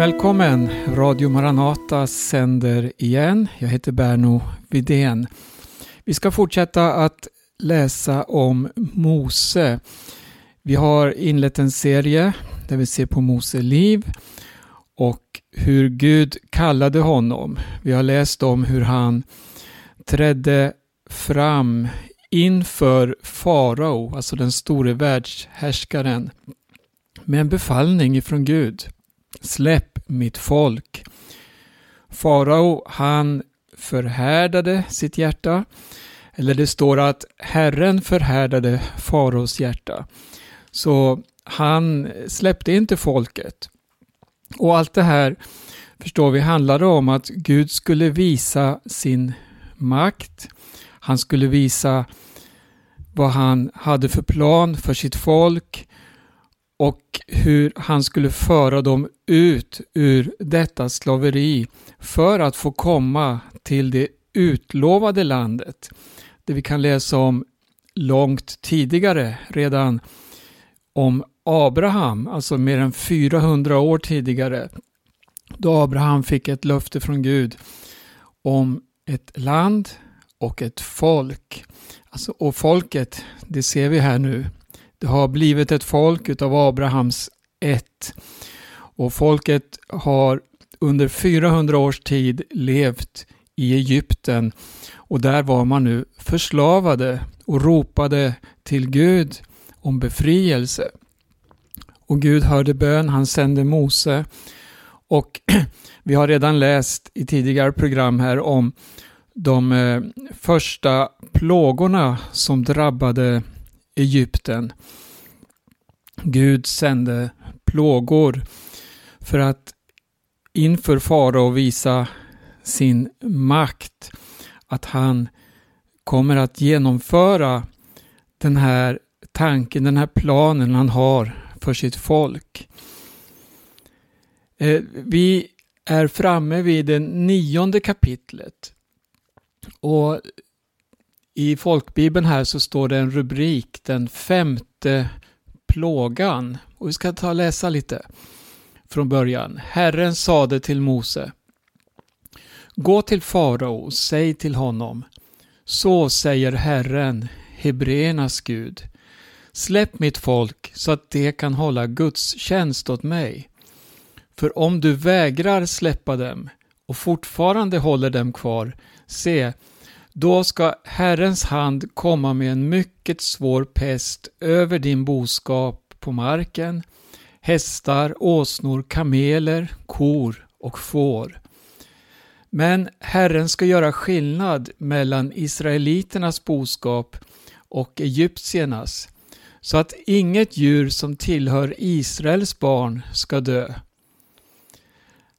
Välkommen! Radio Maranata sänder igen. Jag heter Berno Vidén. Vi ska fortsätta att läsa om Mose. Vi har inlett en serie där vi ser på Mose liv och hur Gud kallade honom. Vi har läst om hur han trädde fram inför farao, alltså den store världshärskaren, med en befallning ifrån Gud. Släpp mitt folk. Farao, han förhärdade sitt hjärta. Eller det står att Herren förhärdade faraos hjärta. Så han släppte inte folket. Och allt det här förstår vi handlade om att Gud skulle visa sin makt. Han skulle visa vad han hade för plan för sitt folk och hur han skulle föra dem ut ur detta slaveri för att få komma till det utlovade landet. Det vi kan läsa om långt tidigare, redan om Abraham, alltså mer än 400 år tidigare, då Abraham fick ett löfte från Gud om ett land och ett folk. Alltså, och folket, det ser vi här nu. Det har blivit ett folk utav Abrahams ett. Och folket har under 400 års tid levt i Egypten och där var man nu förslavade och ropade till Gud om befrielse. Och Gud hörde bön, han sände Mose och vi har redan läst i tidigare program här om de eh, första plågorna som drabbade Egypten. Gud sände plågor för att inför farao visa sin makt. Att han kommer att genomföra den här tanken, den här planen han har för sitt folk. Eh, vi är framme vid det nionde kapitlet. Och i folkbibeln här så står det en rubrik, den femte plågan. Och vi ska ta och läsa lite från början. Herren sade till Mose. Gå till farao och säg till honom. Så säger Herren, Hebreernas Gud. Släpp mitt folk så att de kan hålla Guds tjänst åt mig. För om du vägrar släppa dem och fortfarande håller dem kvar, se, då ska Herrens hand komma med en mycket svår pest över din boskap på marken, hästar, åsnor, kameler, kor och får. Men Herren ska göra skillnad mellan israeliternas boskap och egyptiernas, så att inget djur som tillhör Israels barn ska dö.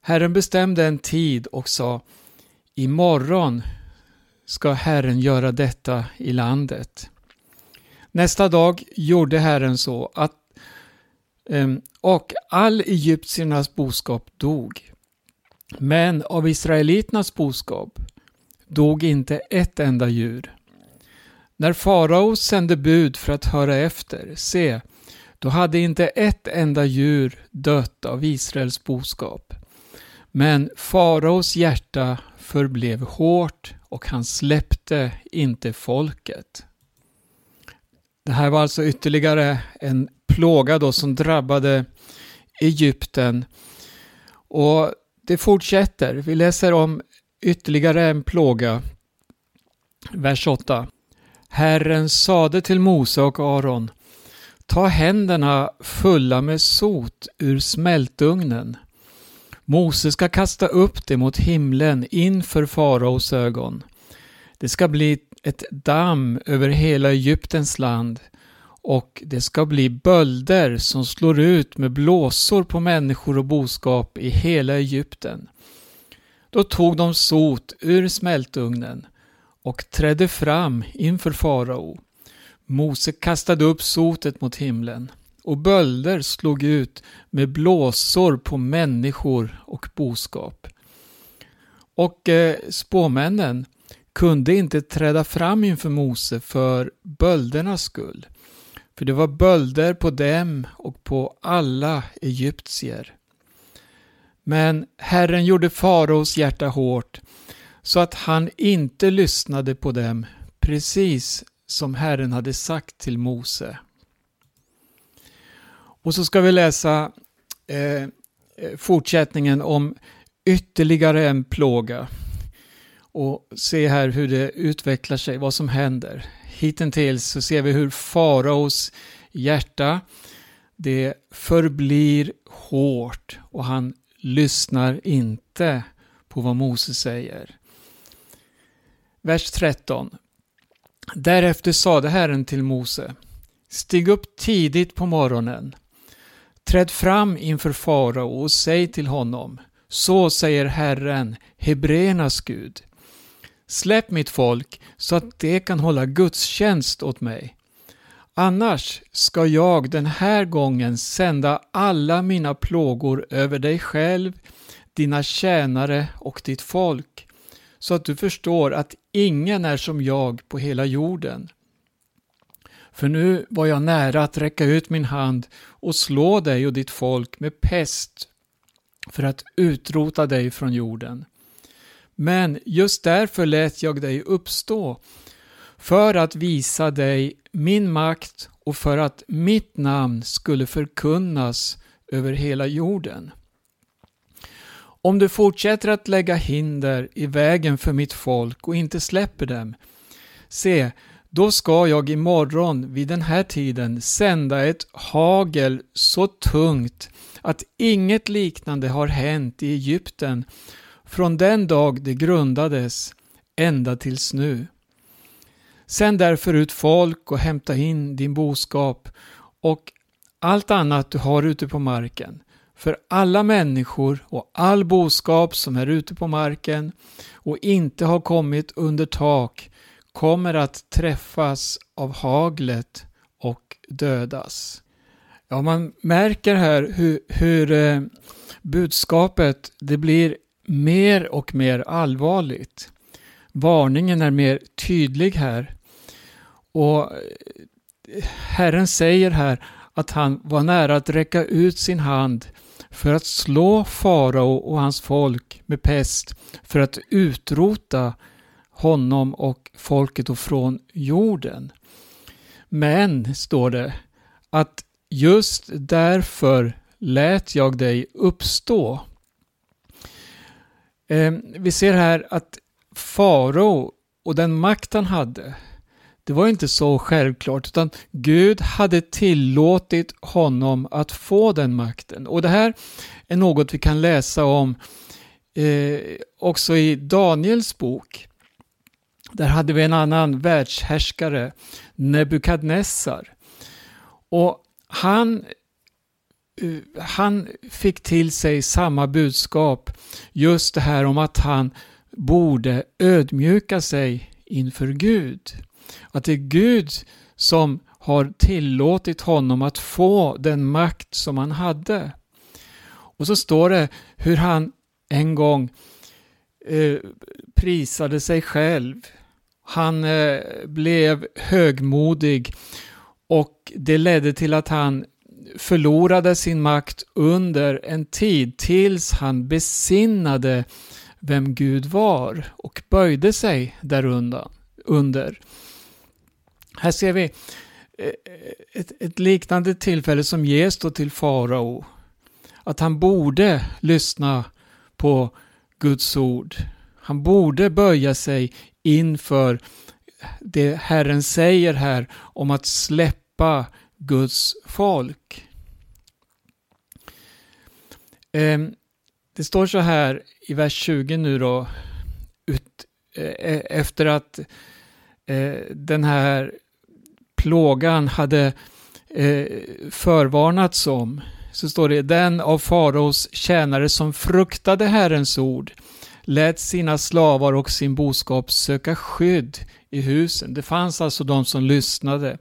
Herren bestämde en tid och sa Imorgon ska Herren göra detta i landet. Nästa dag gjorde Herren så att Ehm, och all egyptiernas boskap dog. Men av israeliternas boskap dog inte ett enda djur. När farao sände bud för att höra efter, se, då hade inte ett enda djur dött av Israels boskap. Men faraos hjärta förblev hårt och han släppte inte folket. Det här var alltså ytterligare en plåga då som drabbade Egypten. Och det fortsätter. Vi läser om ytterligare en plåga. Vers 8. Herren sade till Mose och Aron Ta händerna fulla med sot ur smältugnen Mose ska kasta upp det mot himlen inför faraos ögon. Det ska bli ett damm över hela Egyptens land och det ska bli bölder som slår ut med blåsor på människor och boskap i hela Egypten. Då tog de sot ur smältugnen och trädde fram inför farao. Mose kastade upp sotet mot himlen och bölder slog ut med blåsor på människor och boskap. Och eh, spåmännen kunde inte träda fram inför Mose för böldernas skull. För det var bölder på dem och på alla egyptier. Men Herren gjorde faraos hjärta hårt så att han inte lyssnade på dem precis som Herren hade sagt till Mose. Och så ska vi läsa eh, fortsättningen om ytterligare en plåga och se här hur det utvecklar sig, vad som händer. Hittills så ser vi hur faraos hjärta det förblir hårt och han lyssnar inte på vad Mose säger. Vers 13. Därefter sade Herren till Mose Stig upp tidigt på morgonen Träd fram inför farao och säg till honom Så säger Herren, Hebreernas Gud Släpp mitt folk så att det kan hålla gudstjänst åt mig. Annars ska jag den här gången sända alla mina plågor över dig själv, dina tjänare och ditt folk, så att du förstår att ingen är som jag på hela jorden. För nu var jag nära att räcka ut min hand och slå dig och ditt folk med pest för att utrota dig från jorden. Men just därför lät jag dig uppstå, för att visa dig min makt och för att mitt namn skulle förkunnas över hela jorden. Om du fortsätter att lägga hinder i vägen för mitt folk och inte släpper dem, se, då ska jag imorgon vid den här tiden sända ett hagel så tungt att inget liknande har hänt i Egypten från den dag det grundades ända tills nu. Sänd därför ut folk och hämta in din boskap och allt annat du har ute på marken. För alla människor och all boskap som är ute på marken och inte har kommit under tak kommer att träffas av haglet och dödas. Ja, man märker här hur, hur eh, budskapet det blir mer och mer allvarligt. Varningen är mer tydlig här. Och eh, Herren säger här att han var nära att räcka ut sin hand för att slå farao och hans folk med pest för att utrota honom och folket och från jorden. Men, står det, att just därför lät jag dig uppstå. Eh, vi ser här att farao och den makt han hade, det var inte så självklart utan Gud hade tillåtit honom att få den makten. Och det här är något vi kan läsa om eh, också i Daniels bok. Där hade vi en annan världshärskare, Nebukadnessar. Och han, han fick till sig samma budskap, just det här om att han borde ödmjuka sig inför Gud. Att det är Gud som har tillåtit honom att få den makt som han hade. Och så står det hur han en gång eh, prisade sig själv. Han eh, blev högmodig och det ledde till att han förlorade sin makt under en tid tills han besinnade vem Gud var och böjde sig därundan, under. Här ser vi eh, ett, ett liknande tillfälle som ges då till farao. Att han borde lyssna på Guds ord. Han borde böja sig inför det Herren säger här om att släppa Guds folk. Ehm, det står så här i vers 20 nu då, ut, eh, e, efter att eh, den här plågan hade eh, förvarnats om, så står det den av faraos tjänare som fruktade Herrens ord lät sina slavar och sin boskap söka skydd i husen. Det fanns alltså de som lyssnade,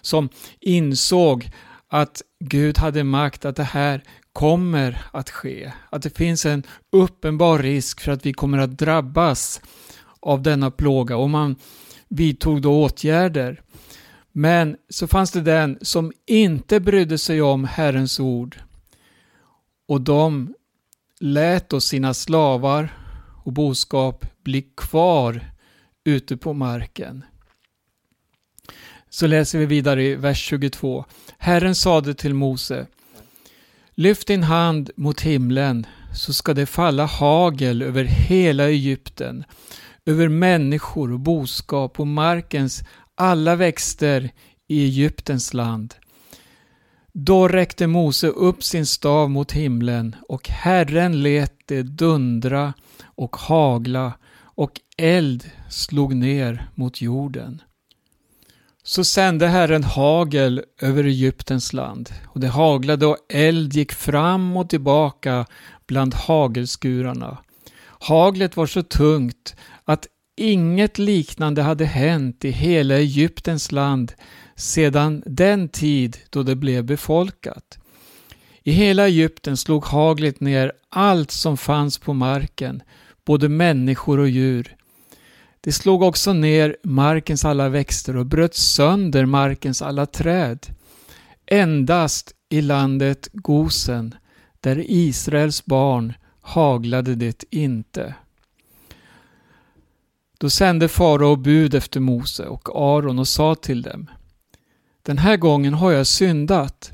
som insåg att Gud hade makt, att det här kommer att ske. Att det finns en uppenbar risk för att vi kommer att drabbas av denna plåga och man vidtog då åtgärder. Men så fanns det den som inte brydde sig om Herrens ord och de lät då sina slavar och boskap bli kvar ute på marken. Så läser vi vidare i vers 22. Herren sade till Mose Lyft din hand mot himlen så ska det falla hagel över hela Egypten, över människor och boskap och markens alla växter i Egyptens land. Då räckte Mose upp sin stav mot himlen och Herren lät det dundra och hagla och eld slog ner mot jorden. Så sände Herren hagel över Egyptens land och det haglade och eld gick fram och tillbaka bland hagelskurarna. Haglet var så tungt att inget liknande hade hänt i hela Egyptens land sedan den tid då det blev befolkat. I hela Egypten slog haglet ner allt som fanns på marken, både människor och djur. Det slog också ner markens alla växter och bröt sönder markens alla träd. Endast i landet Gosen, där Israels barn, haglade det inte. Då sände farao bud efter Mose och Aron och sa till dem Den här gången har jag syndat.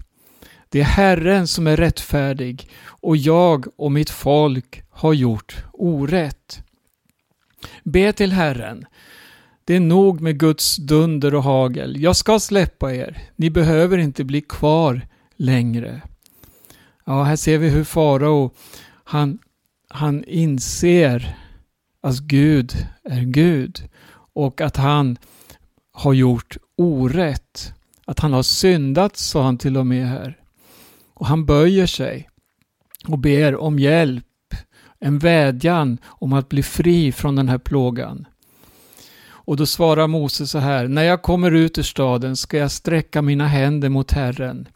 Det är Herren som är rättfärdig och jag och mitt folk har gjort orätt. Be till Herren. Det är nog med Guds dunder och hagel. Jag ska släppa er. Ni behöver inte bli kvar längre. Ja, här ser vi hur farao han, han inser att Gud är Gud och att han har gjort orätt. Att han har syndat, sa han till och med här. Och han böjer sig och ber om hjälp, en vädjan om att bli fri från den här plågan. Och då svarar Mose så här, när jag kommer ut ur staden ska jag sträcka mina händer mot Herren.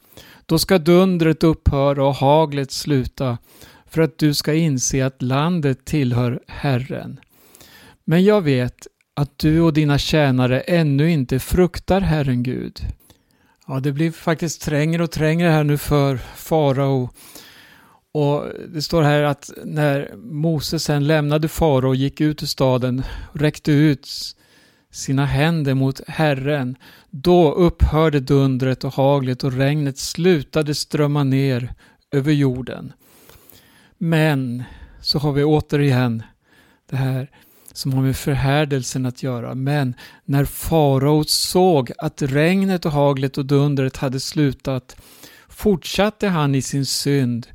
Då ska dundret upphöra och haglet sluta för att du ska inse att landet tillhör Herren. Men jag vet att du och dina tjänare ännu inte fruktar Herren Gud. Ja, det blir faktiskt trängre och trängre här nu för farao. Och det står här att när Moses sen lämnade farao och gick ut ur staden, räckte ut sina händer mot Herren, då upphörde dundret och haglet och regnet slutade strömma ner över jorden. Men så har vi återigen det här som har med förhärdelsen att göra. Men när farao såg att regnet och haglet och dundret hade slutat fortsatte han i sin synd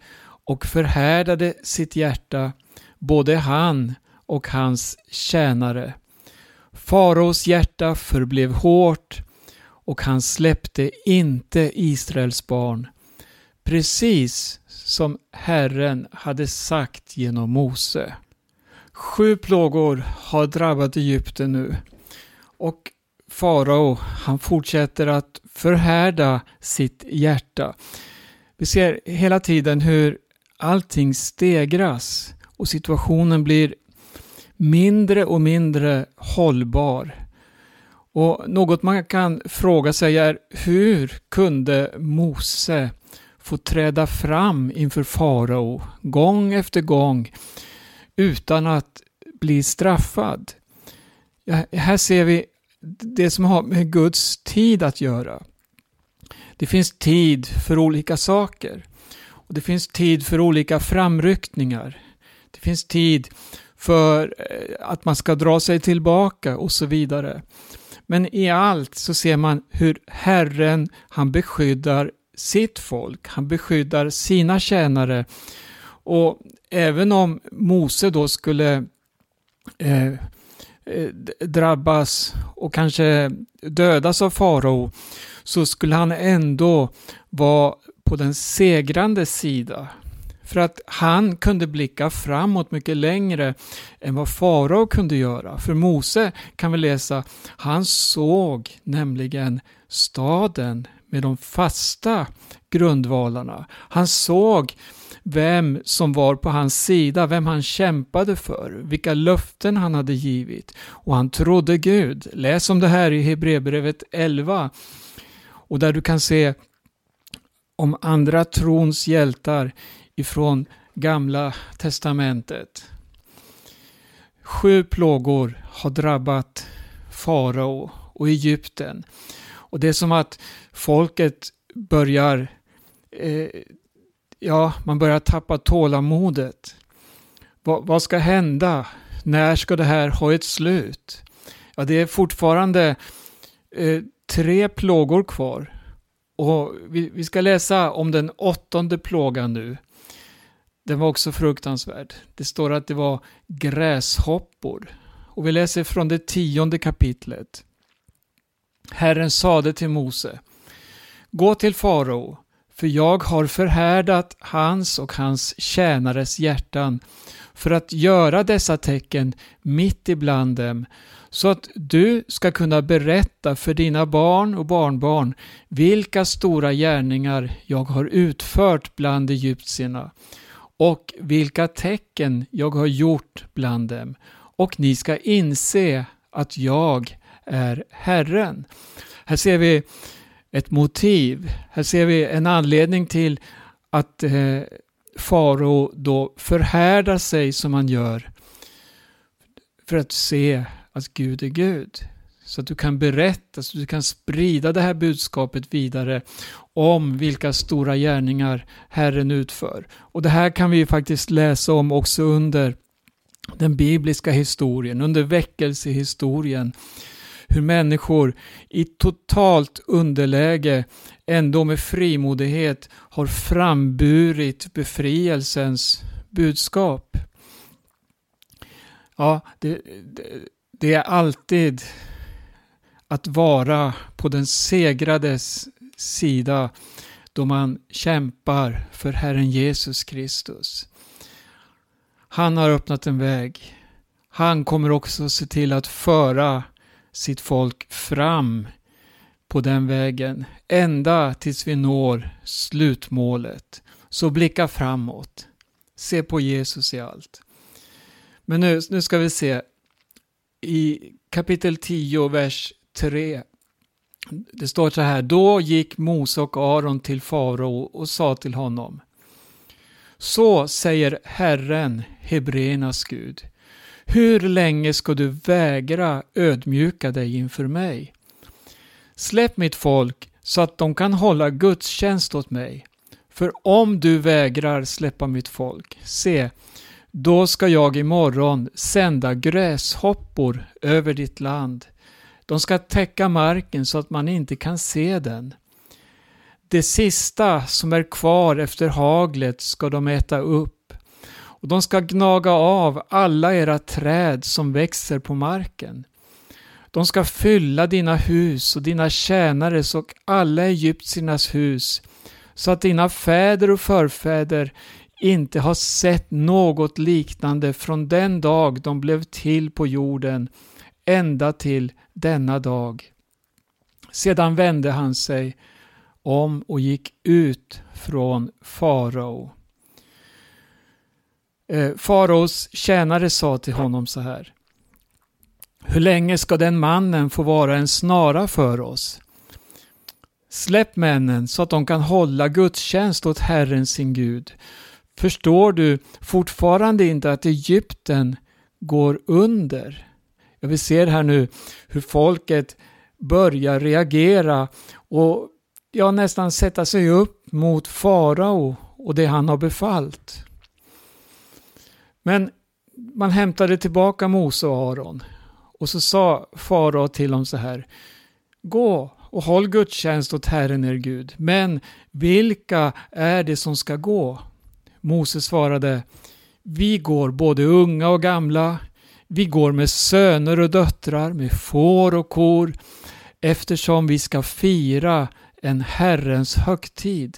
och förhärdade sitt hjärta, både han och hans tjänare. Faraos hjärta förblev hårt och han släppte inte Israels barn, precis som Herren hade sagt genom Mose. Sju plågor har drabbat Egypten nu och farao han fortsätter att förhärda sitt hjärta. Vi ser hela tiden hur allting stegras och situationen blir mindre och mindre hållbar. Och Något man kan fråga sig är hur kunde Mose få träda fram inför farao gång efter gång utan att bli straffad? Ja, här ser vi det som har med Guds tid att göra. Det finns tid för olika saker. Och Det finns tid för olika framryckningar. Det finns tid för eh, att man ska dra sig tillbaka och så vidare. Men i allt så ser man hur Herren, han beskyddar sitt folk, han beskyddar sina tjänare. Och även om Mose då skulle eh, eh drabbas och kanske dödas av farao så skulle han ändå vara på den segrande sida. För att han kunde blicka framåt mycket längre än vad farao kunde göra. För Mose kan vi läsa, han såg nämligen staden med de fasta grundvalarna. Han såg vem som var på hans sida, vem han kämpade för, vilka löften han hade givit. Och han trodde Gud. Läs om det här i Hebreerbrevet 11. Och där du kan se om andra trons hjältar ifrån gamla testamentet. Sju plågor har drabbat farao och Egypten. Och det är som att folket börjar, eh, ja, man börjar tappa tålamodet. Va, vad ska hända? När ska det här ha ett slut? Ja, det är fortfarande eh, tre plågor kvar. Och vi, vi ska läsa om den åttonde plågan nu. Den var också fruktansvärd. Det står att det var gräshoppor. Och vi läser från det tionde kapitlet. Herren sade till Mose. Gå till farao, för jag har förhärdat hans och hans tjänares hjärtan för att göra dessa tecken mitt ibland dem, så att du ska kunna berätta för dina barn och barnbarn vilka stora gärningar jag har utfört bland egyptierna och vilka tecken jag har gjort bland dem. Och ni ska inse att jag är Herren. Här ser vi ett motiv. Här ser vi en anledning till att eh, farao då förhärdar sig som han gör för att se att Gud är Gud. Så att du kan berätta, så att du kan sprida det här budskapet vidare om vilka stora gärningar Herren utför. Och det här kan vi faktiskt läsa om också under den bibliska historien, under väckelsehistorien. Hur människor i totalt underläge ändå med frimodighet har framburit befrielsens budskap. Ja, det, det, det är alltid att vara på den segrades sida då man kämpar för Herren Jesus Kristus. Han har öppnat en väg. Han kommer också se till att föra sitt folk fram på den vägen ända tills vi når slutmålet. Så blicka framåt. Se på Jesus i allt. Men nu, nu ska vi se i kapitel 10, vers 3. Det står så här, då gick Mose och Aron till farao och sa till honom. Så säger Herren, Hebreernas Gud. Hur länge ska du vägra ödmjuka dig inför mig? Släpp mitt folk så att de kan hålla gudstjänst åt mig. För om du vägrar släppa mitt folk, se, då ska jag imorgon sända gräshoppor över ditt land. De ska täcka marken så att man inte kan se den. Det sista som är kvar efter haglet ska de äta upp och de ska gnaga av alla era träd som växer på marken. De ska fylla dina hus och dina tjänares och alla egyptiernas hus så att dina fäder och förfäder inte har sett något liknande från den dag de blev till på jorden ända till denna dag. Sedan vände han sig om och gick ut från farao. Eh, faraos tjänare sa till honom så här. Hur länge ska den mannen få vara en snara för oss? Släpp männen så att de kan hålla gudstjänst åt Herren sin Gud. Förstår du fortfarande inte att Egypten går under? Ja, vi ser här nu hur folket börjar reagera och ja, nästan sätta sig upp mot farao och det han har befallt. Men man hämtade tillbaka Mose och Aron och så sa farao till dem så här. Gå och håll gudstjänst åt Herren er Gud. Men vilka är det som ska gå? Mose svarade. Vi går både unga och gamla. Vi går med söner och döttrar, med får och kor, eftersom vi ska fira en Herrens högtid.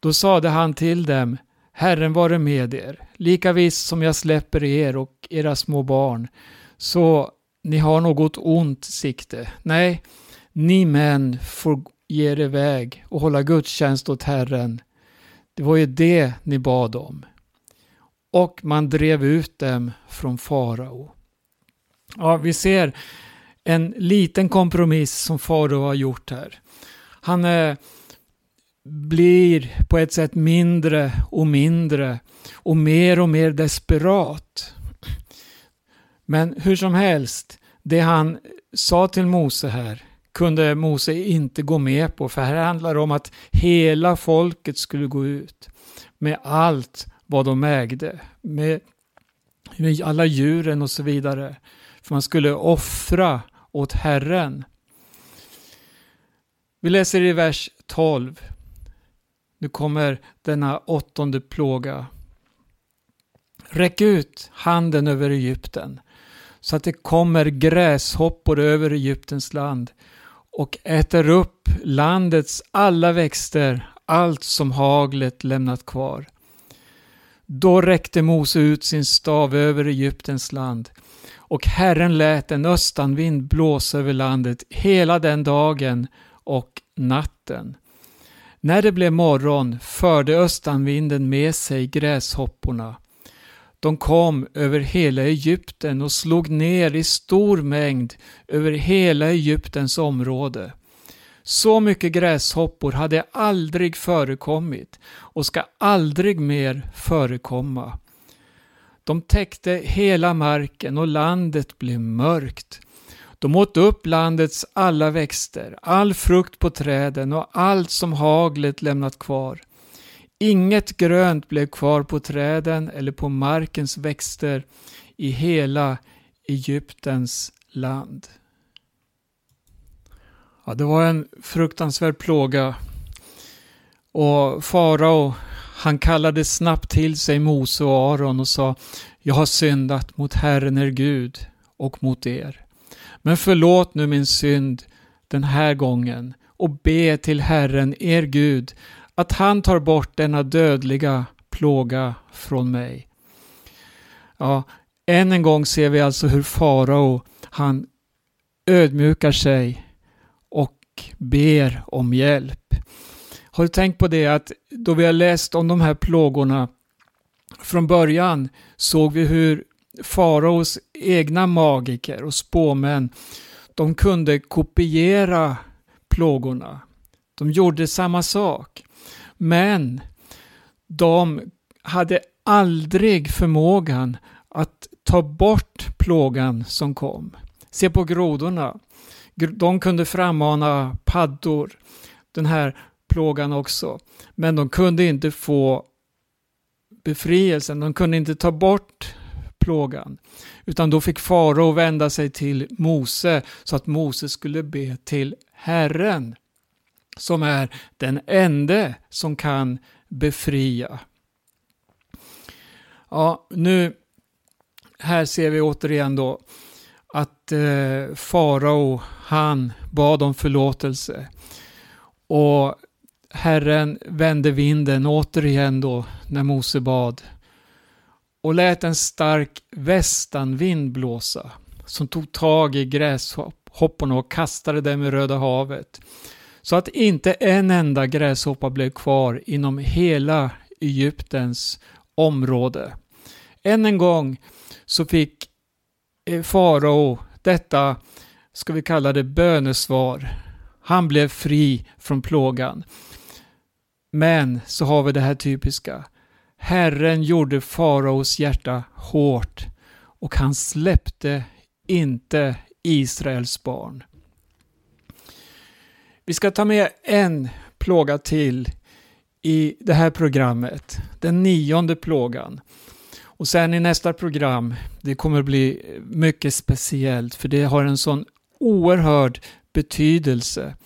Då sade han till dem, Herren vare med er, lika visst som jag släpper er och era små barn, så ni har något ont sikte. Nej, ni män får ge er iväg och hålla gudstjänst åt Herren. Det var ju det ni bad om och man drev ut dem från farao. Ja, vi ser en liten kompromiss som farao har gjort här. Han, eh, blir på ett sätt mindre och mindre och mer och mer desperat. Men hur som helst, det han sa till Mose här kunde Mose inte gå med på, för här handlar det om att hela folket skulle gå ut med allt vad de ägde, med, med alla djuren och så vidare. För man skulle offra åt Herren. Vi läser i vers 12. Nu kommer denna åttonde plåga. Räck ut handen över Egypten så att det kommer gräshoppor över Egyptens land och äter upp landets alla växter, allt som haglet lämnat kvar. Då räckte Mose ut sin stav över Egyptens land och Herren lät en östanvind blåsa över landet hela den dagen och natten. När det blev morgon förde östanvinden med sig gräshopporna. De kom över hela Egypten och slog ner i stor mängd över hela Egyptens område. Så mycket gräshoppor hade aldrig förekommit och ska aldrig mer förekomma. De täckte hela marken och landet blev mörkt. De åt upp landets alla växter, all frukt på träden och allt som haglet lämnat kvar. Inget grönt blev kvar på träden eller på markens växter i hela Egyptens land. Ja, det var en fruktansvärd plåga. Och farao, han kallade snabbt till sig Mose och Aron och sa Jag har syndat mot Herren er Gud och mot er. Men förlåt nu min synd den här gången och be till Herren er Gud att han tar bort denna dödliga plåga från mig. Ja, än en gång ser vi alltså hur farao han ödmjukar sig och ber om hjälp. Har du tänkt på det att då vi har läst om de här plågorna från början såg vi hur faraos egna magiker och spåmän de kunde kopiera plågorna. De gjorde samma sak. Men de hade aldrig förmågan att ta bort plågan som kom. Se på grodorna. De kunde frammana paddor, den här plågan också. Men de kunde inte få befrielsen, de kunde inte ta bort plågan. Utan då fick farao vända sig till Mose så att Mose skulle be till Herren som är den ende som kan befria. Ja, nu här ser vi återigen då att eh, farao, han bad om förlåtelse. Och Herren vände vinden återigen då när Mose bad och lät en stark västanvind blåsa som tog tag i gräshopporna och kastade dem i Röda havet så att inte en enda gräshoppa blev kvar inom hela Egyptens område. Än en gång så fick eh, farao detta, ska vi kalla det bönesvar. Han blev fri från plågan. Men så har vi det här typiska. Herren gjorde faraos hjärta hårt och han släppte inte Israels barn. Vi ska ta med en plåga till i det här programmet. Den nionde plågan. Och sen i nästa program, det kommer att bli mycket speciellt för det har en sån oerhörd betydelse.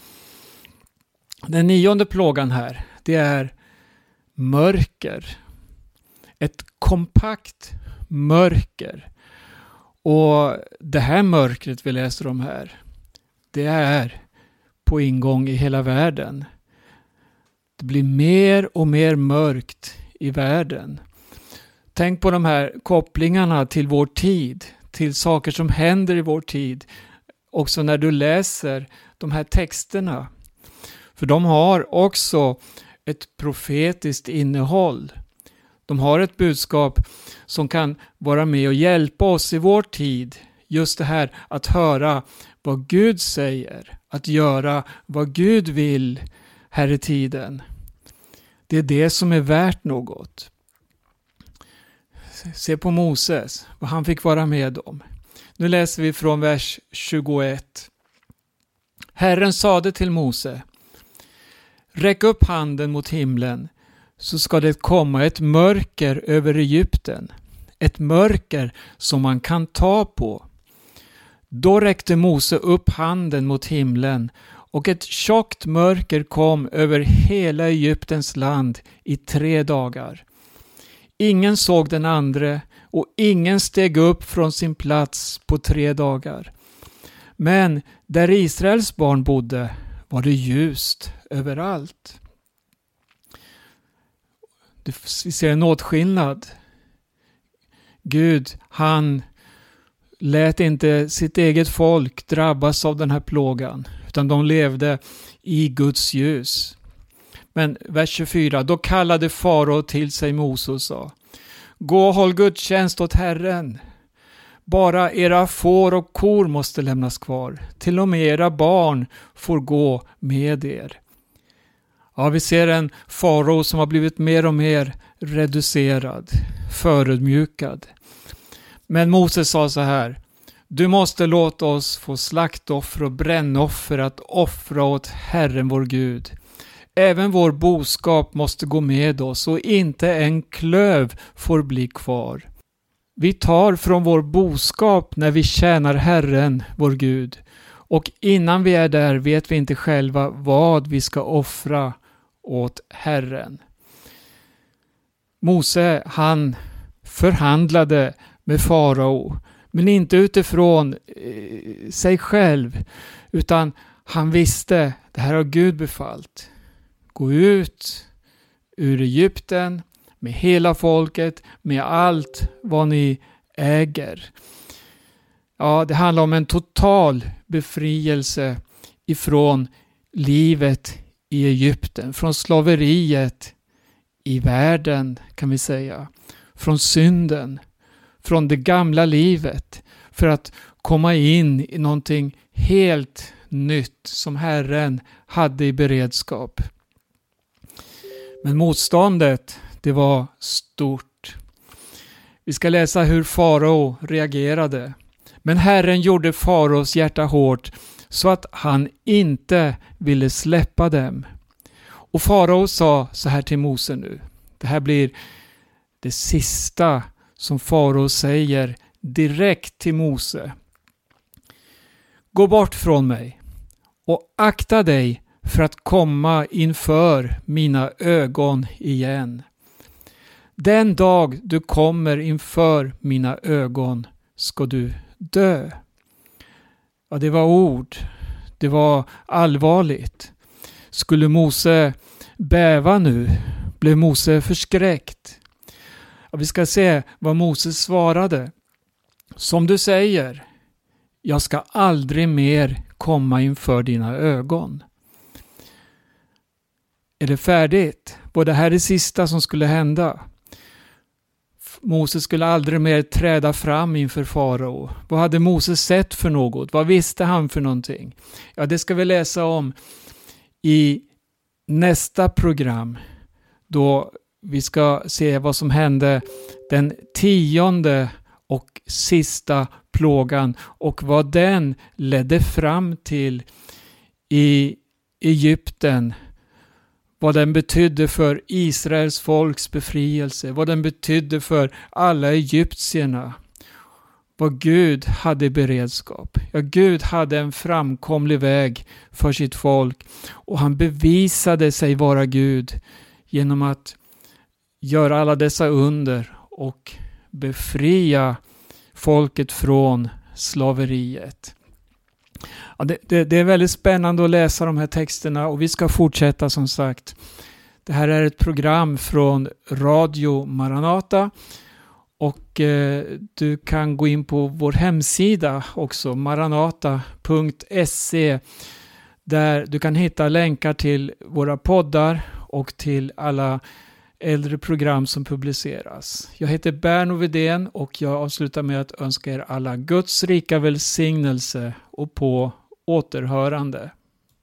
Den nionde plågan här, det är mörker. Ett kompakt mörker. Och det här mörkret vi läser om här, det är på ingång i hela världen. Det blir mer och mer mörkt i världen. Tänk på de här kopplingarna till vår tid, till saker som händer i vår tid. Också när du läser de här texterna. För de har också ett profetiskt innehåll. De har ett budskap som kan vara med och hjälpa oss i vår tid. Just det här att höra vad Gud säger, att göra vad Gud vill här i tiden. Det är det som är värt något. Se på Moses, vad han fick vara med om. Nu läser vi från vers 21. Herren sade till Mose, Räck upp handen mot himlen, så ska det komma ett mörker över Egypten, ett mörker som man kan ta på. Då räckte Mose upp handen mot himlen och ett tjockt mörker kom över hela Egyptens land i tre dagar. Ingen såg den andre och ingen steg upp från sin plats på tre dagar. Men där Israels barn bodde var det ljust överallt. Vi ser en åtskillnad. Gud, han lät inte sitt eget folk drabbas av den här plågan, utan de levde i Guds ljus. Men vers 24, då kallade farao till sig Mose och sa Gå och håll gudstjänst åt Herren. Bara era får och kor måste lämnas kvar. Till och med era barn får gå med er. Ja, vi ser en farao som har blivit mer och mer reducerad, förödmjukad. Men Moses sa så här. Du måste låta oss få slaktoffer och brännoffer att offra åt Herren vår Gud. Även vår boskap måste gå med oss och inte en klöv får bli kvar. Vi tar från vår boskap när vi tjänar Herren, vår Gud, och innan vi är där vet vi inte själva vad vi ska offra åt Herren. Mose, han förhandlade med farao, men inte utifrån eh, sig själv, utan han visste, det här har Gud befallt. Gå ut ur Egypten med hela folket, med allt vad ni äger. Ja, det handlar om en total befrielse ifrån livet i Egypten, från slaveriet i världen kan vi säga, från synden, från det gamla livet för att komma in i någonting helt nytt som Herren hade i beredskap. Men motståndet, det var stort. Vi ska läsa hur farao reagerade. Men Herren gjorde faraos hjärta hårt så att han inte ville släppa dem. Och farao sa så här till Mose nu. Det här blir det sista som farao säger direkt till Mose. Gå bort från mig och akta dig för att komma inför mina ögon igen. Den dag du kommer inför mina ögon ska du dö. Ja, det var ord. Det var allvarligt. Skulle Mose bäva nu? Blev Mose förskräckt? Vi ska se vad Moses svarade. Som du säger, jag ska aldrig mer komma inför dina ögon. Är det färdigt? Var det här det sista som skulle hända? Moses skulle aldrig mer träda fram inför farao. Vad hade Moses sett för något? Vad visste han för någonting? Ja, det ska vi läsa om i nästa program då vi ska se vad som hände den tionde och sista plågan och vad den ledde fram till i Egypten vad den betydde för Israels folks befrielse, vad den betydde för alla egyptierna. Vad Gud hade i beredskap. Ja, Gud hade en framkomlig väg för sitt folk och han bevisade sig vara Gud genom att göra alla dessa under och befria folket från slaveriet. Ja, det, det, det, är väldigt spännande att läsa de här texterna och vi ska fortsätta som sagt. Det här är ett program från Radio Maranata och eh, du kan gå in på vår hemsida också, maranata.se där du kan hitta länkar till våra poddar och till alla äldre program som publiceras. Jag heter Berno Widén och jag avslutar med att önska er alla Guds rika välsignelse och på återhörande.